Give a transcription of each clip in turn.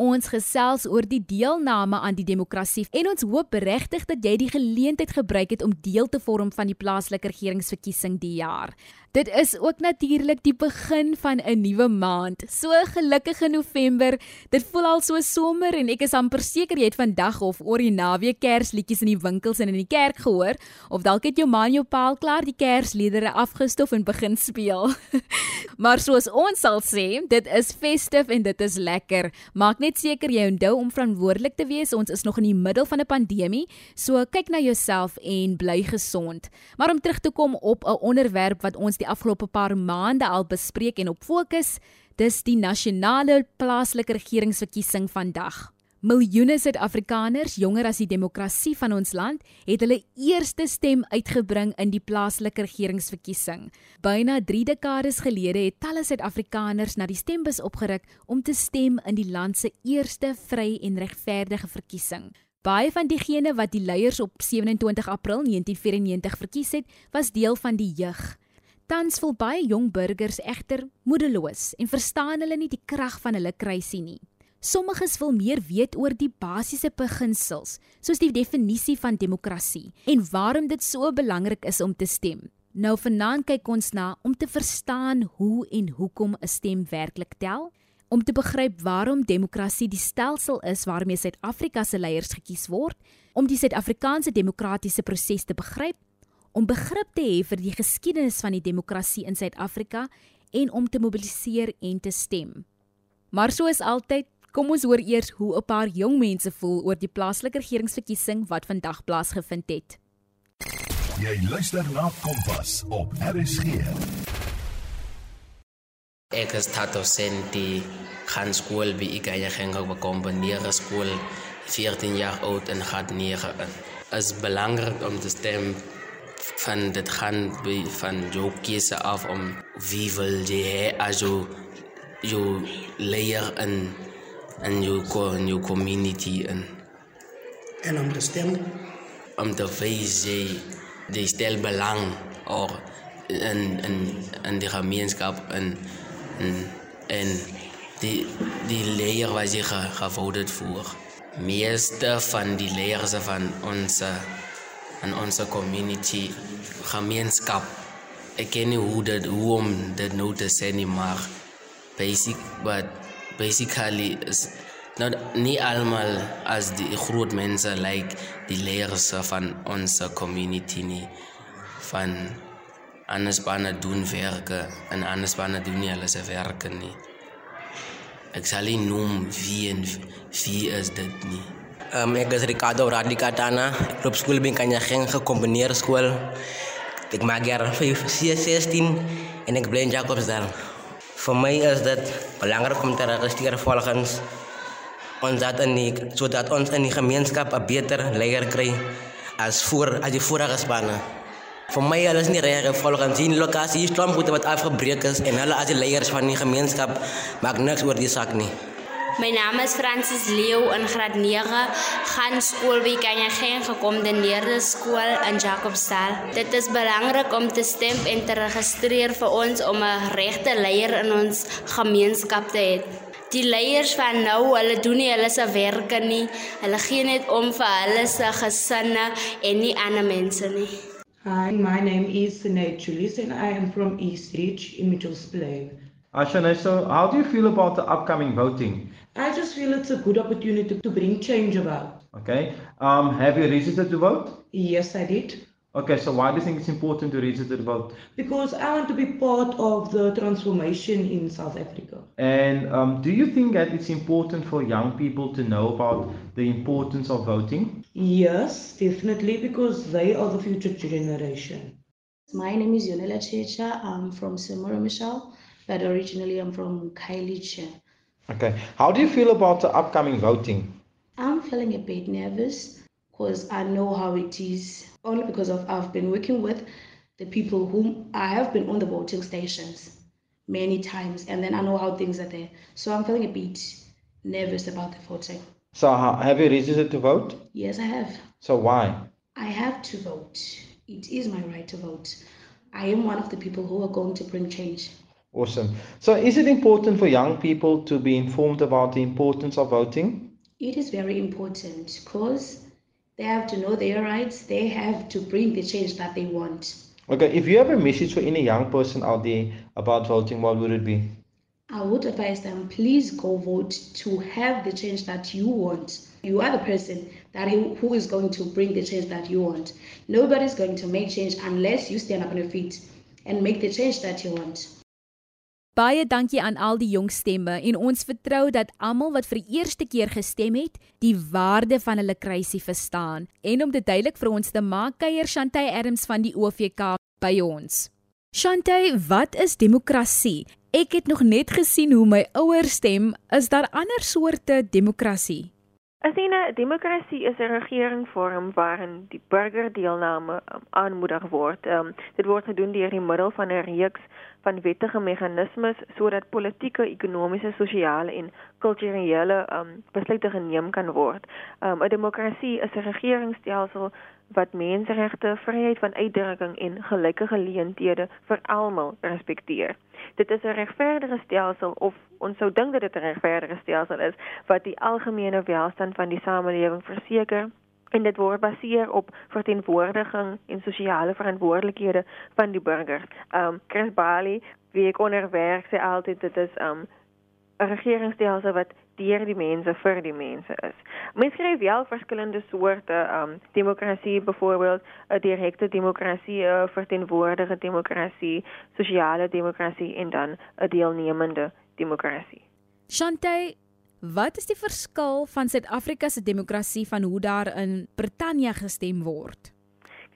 Ons gesels oor die deelname aan die demokrasie en ons hoop regtig dat jy die geleentheid gebruik het om deel te vorm van die plaaslike regeringsverkiesing die jaar. Dit is ook natuurlik die begin van 'n nuwe maand. So gelukkige November. Dit voel al so somer en ek is amper seker jy het vandag of oor die naweek Kersliedjies in die winkels en in die kerk gehoor of dalk het jou man jou paal klaar die Kersliedere afgestof en begin speel. maar soos ons sal sê, dit is festive en dit is lekker. Maak net seker jy onthou om verantwoordelik te wees. Ons is nog in die middel van 'n pandemie, so kyk na jouself en bly gesond. Maar om terug te kom op 'n onderwerp wat ons die afgelope paar maande al bespreek en op fokus, dis die nasionale plaaslike regeringsverkiesing vandag. Miljoene Suid-Afrikaners, jonger as die demokrasie van ons land, het hulle eerste stem uitgebring in die plaaslike regeringsverkiesing. Byna 3 dekades gelede het talle Suid-Afrikaners na die stembus opgeruk om te stem in die land se eerste vry en regverdige verkiesing. Baie van diegene wat die leiers op 27 April 1994 verkies het, was deel van die jeug. Tans voel baie jong burgers egter moedeloos en verstaan hulle nie die krag van hulle kruisie nie. Sommiges wil meer weet oor die basiese beginsels, soos die definisie van demokrasie en waarom dit so belangrik is om te stem. Nou vanaand kyk ons na om te verstaan hoe en hoekom 'n stem werklik tel, om te begryp waarom demokrasie die stelsel is waarmee Suid-Afrika se leiers gekies word, om die Suid-Afrikaanse demokratiese proses te begryp om begrip te hê vir die geskiedenis van die demokrasie in Suid-Afrika en om te mobiliseer en te stem. Maar soos altyd, kom ons hoor eers hoe 'n paar jong mense voel oor die plaaslike regeringsverkiesing wat vandag plaasgevind het. Jy luister na Kompas op RSG. Ek is Tato Senti, gaan skool by Ikaya Genga op kombineerde skool, 14 jaar oud en gaat 9 in. Is belangrik om te stem van dit gaan by van jou keuse af om wie wil jy hê as jou jou leier in in jou in jou community in en om te stem om te wees jy jy stel belang of in in in die gemeenskap in in en die die leier wat jy gevoerd voor meeste van die leiers van ons in ons community gemeenskap. Ek ken nie hoe dit hoe om dit nou te sê nie, maar basic but basically is not nie almal as die groot mense like die leerders van ons community nie van anders bana doen werke en anders bana doen nie alles werke nie. Ek sal nie noem wie en wie is dit nie. Um, ek is Ricardo Radicatana. Ek loop skool by Kanyageng gekombineerde skool. Ek maak jaar 16 en ek bly in Jacobsdal. Vir my is dit belangrik om te registreer volgens ons dat in die, sodat ons in die gemeenskap 'n beter leier kry as voor as die vorige spanne. Vir my alles nie reg volgens die lokasie stroomgoede wat afgebreek is en hulle as die leiers van die gemeenskap maak niks oor die saak nie. My naam is Francis Leo in graad 9, gaan skool by Kanyageng gekombineerde skool in Jacobsdal. Dit is belangrik om te stem en te registreer vir ons om 'n regte leier in ons gemeenskap te hê. Die leiers van nou, hulle doen nie hulle se werke nie. Hulle gee net om vir hulle se gesinne en nie ander mense nie. Hi, my name is Sinead Julius and I am from East Ridge in Mitchells Plain. Ashana, so how do you feel about the upcoming voting? I just feel it's a good opportunity to bring change about. Okay. Um, have you registered to vote? Yes, I did. Okay, so why do you think it's important to register to vote? Because I want to be part of the transformation in South Africa. And um, do you think that it's important for young people to know about the importance of voting? Yes, definitely, because they are the future generation. My name is Yonela Checha. I'm from Semora Michelle, but originally I'm from Khayelitsha. Okay. How do you feel about the upcoming voting? I'm feeling a bit nervous because I know how it is, only because of I've been working with the people whom I have been on the voting stations many times, and then I know how things are there. So I'm feeling a bit nervous about the voting. So, have you registered to vote? Yes, I have. So, why? I have to vote. It is my right to vote. I am one of the people who are going to bring change. Awesome. So, is it important for young people to be informed about the importance of voting? It is very important because they have to know their rights, they have to bring the change that they want. Okay, if you have a message for any young person out there about voting, what would it be? I would advise them please go vote to have the change that you want. You are the person that who, who is going to bring the change that you want. Nobody's going to make change unless you stand up on your feet and make the change that you want. Baie dankie aan al die jong stemme en ons vertrou dat almal wat vir die eerste keer gestem het, die waarde van hulle kruisie verstaan. En om dit duidelik vir ons te maak, kuier Shantay Adams van die OVK by ons. Shantay, wat is demokrasie? Ek het nog net gesien hoe my ouers stem. Is daar ander soorte demokrasie? As 'n demokrasie is 'n regeringsvorm waarin die burgerdeelname um, aanmoedig word. Um, dit word gedoen deur die middel van 'n reeks van wettige meganismes sodat politieke, ekonomiese, sosiale en kulturele um, besluite geneem kan word. Um, 'n Demokrasie is 'n regeringsstelsel wat menseregte, vryheid van uitdrukking en gelyke geleenthede vir almal respekteer. Dit is 'n regverdige stelsel of ons sou dink dat dit 'n regverdige stelsel is wat die algemene welstand van die samelewing verseker en dit word baseer op verteenwoordiging en sosiale verantwoordelikhede van die burgers. Um Chris Bali, wie ek onderwerk, sê altyd dit is um 'n regeringsstelsel wat deur die mense vir die mense is. Mens kry wel verskillende soorte um demokrasie, byvoorbeeld 'n direkte demokrasie, 'n verteenwoordigende demokrasie, sosiale demokrasie en dan 'n deelnemende demokrasie. Shantay, Wat is die verskil van Suid-Afrika se demokrasie van hoe daar in Brittanje gestem word?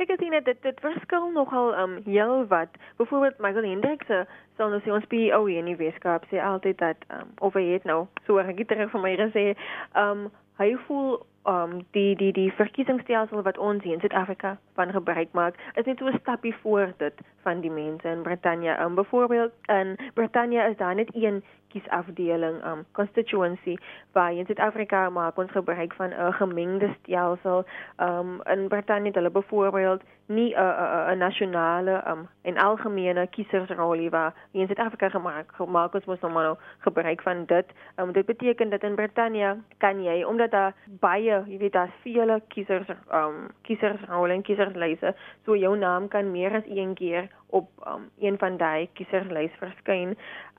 Kyk as jy net dit dit verskil nogal um heel wat. Byvoorbeeld Michael Hendricks sal nou sê ons PO hier in die Weskaap sê altyd dat um of hy het nou so reg terug van my gesê um hy voel um die die die verkiesingsstelsel wat ons hier in Suid-Afrika van gebruik maak is net so 'n stappie voor dit van die mense in Brittanje. Um byvoorbeeld in Brittanje is daar net een kiesafdeling um constituency waar in Suid-Afrika maak ons gebruik van 'n gemengde stelsel um in Brittanje hulle byvoorbeeld nie 'n 'n nasionale um en algemene kiesersrol waar in Suid-Afrika gemaak gemaak ons moet nou gebruik van dit um dit beteken dat in Brittanje kan jy omdat daar baie jy weet daar's vele kiesers um kiesersrol en kieserslyse so jou naam kan meer as een keer op um, een van daai kieserslys verskyn.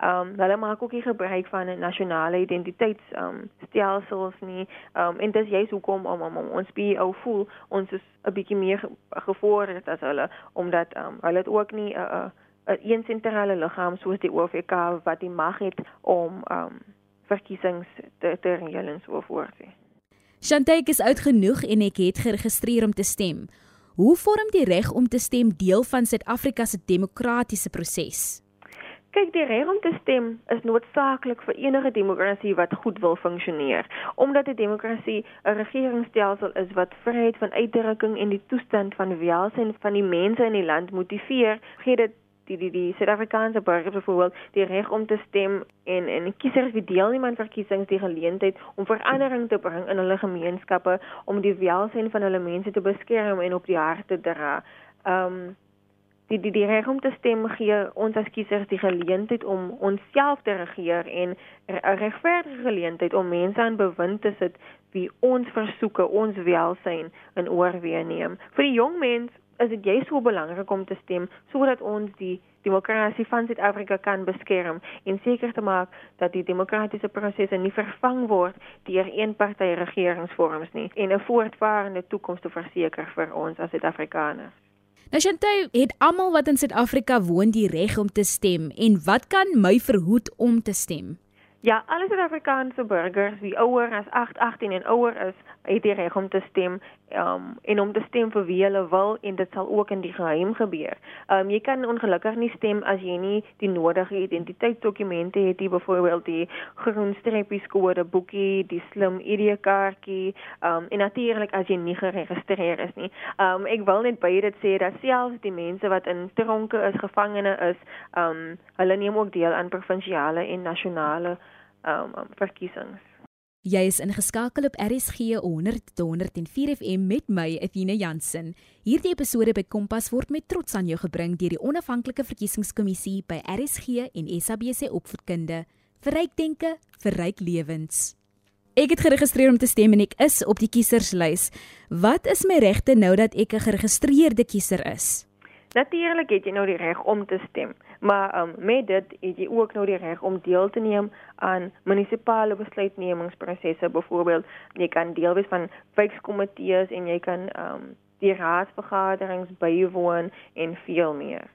Um hulle maak ook nie gebruik van 'n nasionale identiteits um stelsels nie. Um en dis juist hoekom om, om, om ons BO voel ons is 'n bietjie meer gevorderd as hulle omdat um hulle het ook nie 'n uh, 'n uh, een sentrale liggaam soos die OFK wat die mag het om um verkiesings te te reël en so voort. Shantek is oud genoeg en ek het geregistreer om te stem. Hoe vorm die reg om te stem deel van Suid-Afrika se demokratiese proses? Kyk, die reg om te stem is noodsaaklik vir enige demokrasie wat goed wil funksioneer. Omdat 'n demokrasie 'n regeringsstelsel is wat vryheid van uitdrukking en die toestand van welstand van die mense in die land motiveer, gee dit die die die Suid-Afrikaanse burgers byvoorbeeld die reg om te stem en en kiesers wie deelneem verkiesings die geleentheid om verandering te bring in hulle gemeenskappe om die welstand van hulle mense te beskerm en op die hart te dra. Ehm um, die die die reg om te stem gee ons as kiesers die geleentheid om onsself te regeer en 'n regverdige geleentheid om mense aan bewind te sit wie ons versoeke ons welsyn in oorweeg neem. Vir die jong mense is dit jy so belangrik om te stem sodat ons die demokrasie van Suid-Afrika kan beskerm en seker te maak dat die demokratiese prosesse nie vervang word deur eenparty regeringsvorms nie en 'n voortvarende toekoms te verseker vir ons as Suid-Afrikaners. Nou Chantal, het almal wat in Suid-Afrika woon die reg om te stem en wat kan my verhoed om te stem? Ja, alle Suid-Afrikaanse burgers wie ouer as 8, 18 en ouer is, het die reg om te stem um en om te stem vir wie hulle wil en dit sal ook in die geheim gebeur. Um jy kan ongelukkig nie stem as jy nie die nodige identiteitsdokumente het, die byvoorbeeld die groen streepies kode boekie, die slim ID-kaartjie, um en natuurlik as jy nie geregistreer is nie. Um ek wil net baie dit sê dat selfs die mense wat in tronke is, gevangene is, um hulle neem ook deel aan provinsiale en nasionale um verkiesings. Jy is ingeskakel op RSG 100 104 FM met my Athena Jansen. Hierdie episode by Kompas word met trots aan jou gebring deur die onafhanklike verkiesingskommissie by RSG en SABC Opvoedkunde. Verryk denke, verryk lewens. Ek het geregistreer om te stem en ek is op die kieserslys. Wat is my regte nou dat ek 'n geregistreerde kiezer is? Natuurlik het jy nou die reg om te stem, maar um, met dit het jy ook nou die reg om deel te neem aan munisipale besluitnemingsprosesse. Byvoorbeeld, jy kan deel wees van wijkkomitees en jy kan um, die raadsvergaderings bywoon en veel meer.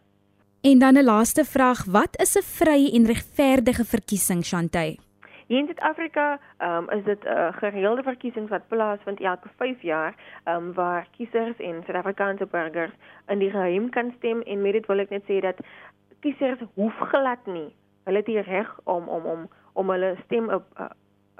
En dan 'n laaste vraag, wat is 'n vrye en regverdige verkiesing, Chantay? Hier in Suid-Afrika um, is dit 'n uh, gereelde verkiesing wat plaasvind elke 5 jaar um, waar kiesers en Suid-Afrikaanse burgers in die geheim kan stem en met dit wil ek net sê dat kiesers hoef glad nie. Hulle die reg om om om om hulle stem op uh,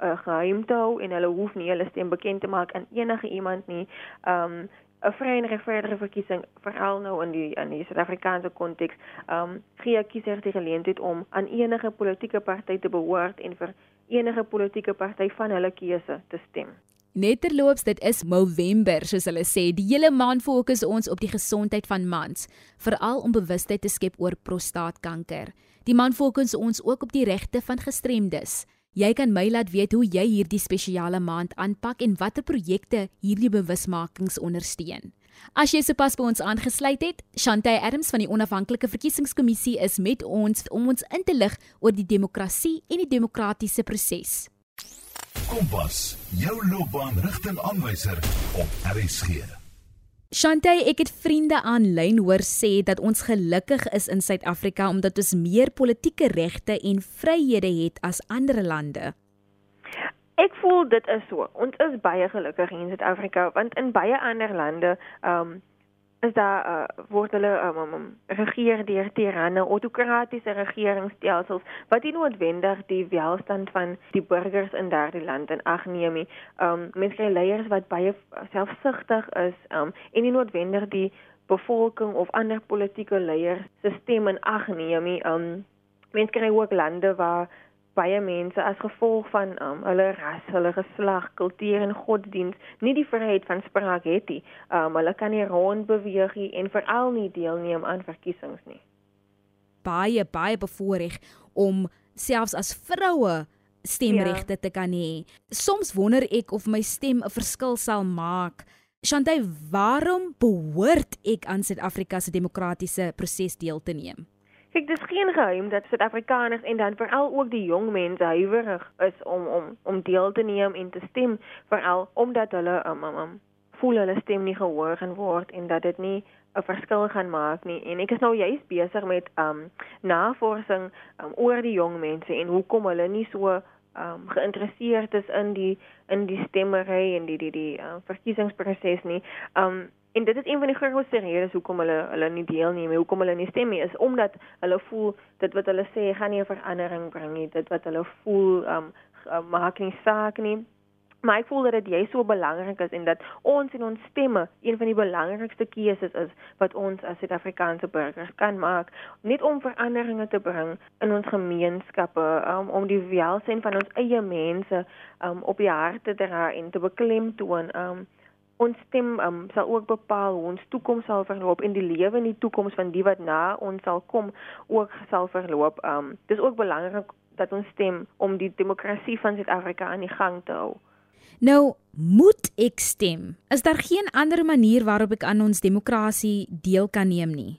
uh, geheim te hou en hulle hoef nie hulle stem bekend te maak aan enige iemand nie. Um 'n vrye en regverdige verkiesing veral nou in die in die Suid-Afrikaanse konteks, um gee kiesers die geleentheid om aan enige politieke party te behoort en vir enige politieke party van hulle keuse te stem. Netterloops, dit is November, soos hulle sê. Die hele maand fokus ons op die gesondheid van mans, veral om bewustheid te skep oor prostaatkanker. Die maand fokus ons ook op die regte van gestremdes. Jy kan my laat weet hoe jy hierdie spesiale maand aanpak en watter projekte hierdie bewusmakings ondersteun. As jy sopas by ons aangesluit het, Shantay Adams van die Onafhanklike Verkiesingskommissie is met ons om ons in te lig oor die demokrasie en die demokratiese proses. Kompas, jou loopbaanrigtingaanwyser op RSG. Shantay, ek het vriende aanlyn hoor sê dat ons gelukkig is in Suid-Afrika omdat ons meer politieke regte en vryhede het as ander lande. Ek voel dit is so. Ons is baie gelukkig in Suid-Afrika want in baie ander lande, ehm um, is daar uh, word hulle um, um, regeer deur tiranne, autokratiese regeringsstelsels wat nie noodwendig die welstand van die burgers in daardie land in ag neem nie. Um, mense leiers wat baie selfsugtig is, um, en nie noodwendig die bevolking of ander politieke leiers se stem in ag neem nie. Um, mense kry ook lande waar baie mense as gevolg van um, hulle ras, hulle geslag, kultuur en godsdiens nie die vryheid van spraak het nie. Um, hulle kan nie rond beweeg nie en veral nie deelneem aan verkiesings nie. Baie baie bevoorreg om selfs as vroue stemregte ja. te kan hê. Soms wonder ek of my stem 'n verskil sal maak. Shantay, waarom behoort ek aan Suid-Afrika se demokratiese proses deel te neem? Kyk, dis geen geheim dat Suid-Afrikaners en dan veral ook die jong mense huiwerig is om om om deel te neem en te stem, veral omdat hulle um, um, um, voel hulle stem nie gehoor gaan word en dat dit nie 'n verskil gaan maak nie. En ek is nou juist besig met um navorsing um, oor die jong mense en hoekom hulle nie so um geïnteresseerd is in die in die stemmery en die die die uh, verkiesingsproses nie. Um En dit is een van die grootste redes hoekom hulle hulle nie deelneem nie, hoekom hulle nie stem nie, is omdat hulle voel dit wat hulle sê gaan nie 'n verandering bring nie. Dit wat hulle voel um maak nie saak nie. Maar ek voel dat dit jy so belangrik is en dat ons en ons stemme een van die belangrikste keuses is wat ons as Suid-Afrikaanse burgers kan maak, net om veranderinge te bring in ons gemeenskappe, um, om die welstand van ons eie mense um, op die hart te dra en te beklemtoon. Um, ons stem um, sal ook bepaal hoe ons toekoms sal verloop en die lewe in die toekoms van die wat na ons sal kom ook sal verloop. Um dis ook belangrik dat ons stem om die demokrasie van Suid-Afrika aan die gang te hou. Nou, moet ek stem? Is daar geen ander manier waarop ek aan ons demokrasie deel kan neem nie?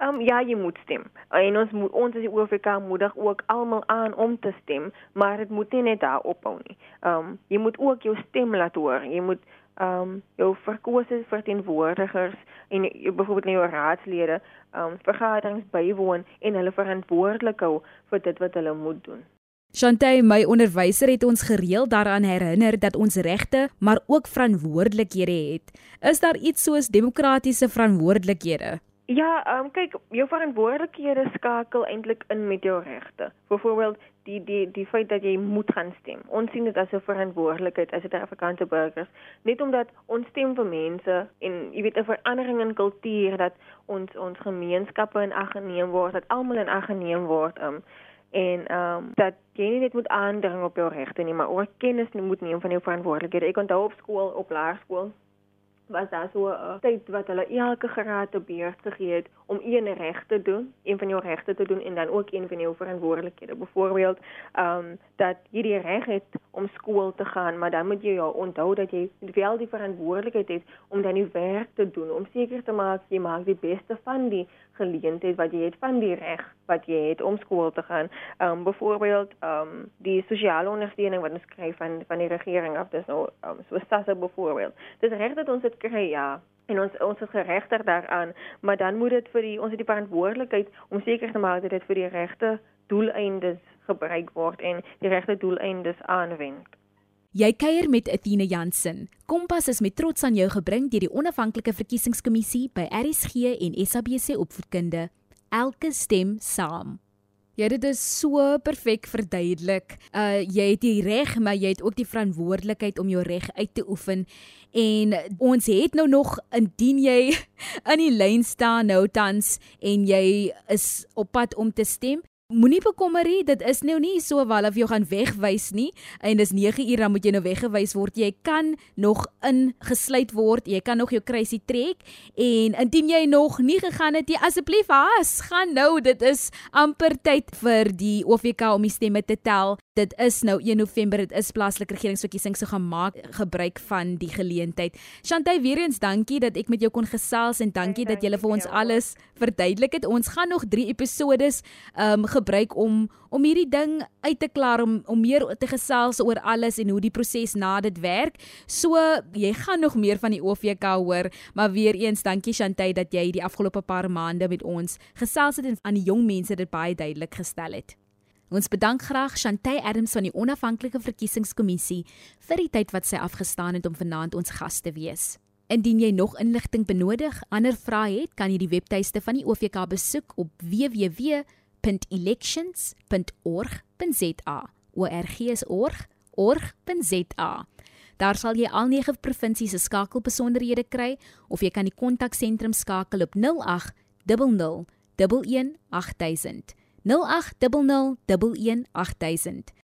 Um ja, jy moet stem. En ons moet ons as die OFK moedig ook almal aan om te stem, maar dit moet nie net daar ophou nie. Um jy moet ook jou stem laat hoor. Jy moet um jou verkose verteenwoordigers en byvoorbeeld nie jou raadslede um vergaderings bywoon en hulle verantwoordelik hou vir dit wat hulle moet doen. Chantay, my onderwyser het ons gereeld daaraan herinner dat ons regte, maar ook verantwoordelikhede het. Is daar iets soos demokratiese verantwoordelikhede? Ja, ehm um, kyk, jou verantwoordelikhede skakel eintlik in met jou regte. Byvoorbeeld die die die feit dat jy moet gaan stem. Ons sien dit as 'n verantwoordelikheid as 'n Afrikaanse burgers, net omdat ons stem vir mense en jy weet 'n verandering in kultuur dat ons ons gemeenskappe in ag geneem word, dat almal in ag geneem word. Um, en ehm um, dat jy nie net moet aandring op jou regte nie, maar ook kennis moet neem van jou verantwoordelikhede. Ek onthou op skool, op laerskool, was daar so 'n uh, tyd wat hulle elke graad te beurt gegee het om een reg te doen, een van jou regte te doen en dan ook een van jou verantwoordelikhede. Byvoorbeeld, ehm um, dat jy die reg het om skool te gaan, maar dan moet jy jou onthou dat jy wel die verantwoordelikheid het om dan die werk te doen, om seker te maak jy maak die beste van die geleentheid wat jy het van die reg wat jy het om skool te gaan. Ehm um, byvoorbeeld ehm um, die sosiale ondersteuning wat ons kry van van die regering af, dis nou um, so SASSA byvoorbeeld. Dis reg dat ons dit kry, ja en ons ons is geregter daaraan, maar dan moet dit vir die ons het die verantwoordelikheid om seker te maak dat dit vir die regte doeleindes gebruik word en die regte doeleindes aanwend. Jy kuier met Athena Jansen. Kompas is met trots aan jou gebring deur die onafhanklike verkiesingskommissie by RSG en SABC opvoedkunde. Elke stem saam. Ja, dit is so perfek verduidelik. Uh jy het die reg, maar jy het ook die verantwoordelikheid om jou reg uit te oefen. En ons het nou nog indien jy in die lyn staan nou tans en jy is op pad om te stem, Moenie bekommer nie, dit is nou nie so wel of jy gaan wegwys nie en dis 9 uur dan moet jy nou weggewys word. Jy kan nog ingesluit word. Jy kan nog jou kruisie trek en indien jy nog nie gegaan het nie, asseblief haas, gaan nou. Dit is amper tyd vir die OVK om die stemme te tel. Dit is nou 1 November, dit is plaaslike regeringsverkiesings, so gaan maak gebruik van die geleentheid. Shantay, weer eens dankie dat ek met jou kon gesels en dankie dat jy vir ons alles verduidelik het. Ons gaan nog 3 episodes um gebruik om om hierdie ding uit te klaar om om meer te gesels oor alles en hoe die proses na dit werk. So jy gaan nog meer van die OVK hoor, maar weer eens dankie Shantay dat jy die afgelope paar maande met ons gesels het en aan die jong mense dit baie duidelik gestel het. Ons bedank graag Shantay Adams van die Onafhanklike Verkiesingskommissie vir die tyd wat sy afgestaan het om vanaand ons gas te wees. Indien jy nog inligting benodig, ander vrae het, kan jy die webtuiste van die OVK besoek op www www.elections.org.za. org.org.za. Daar sal jy al nege provinsies se skakelbesonderhede kry of jy kan die kontaksentrum skakel op 0800 11 8000. 0800 11 8000.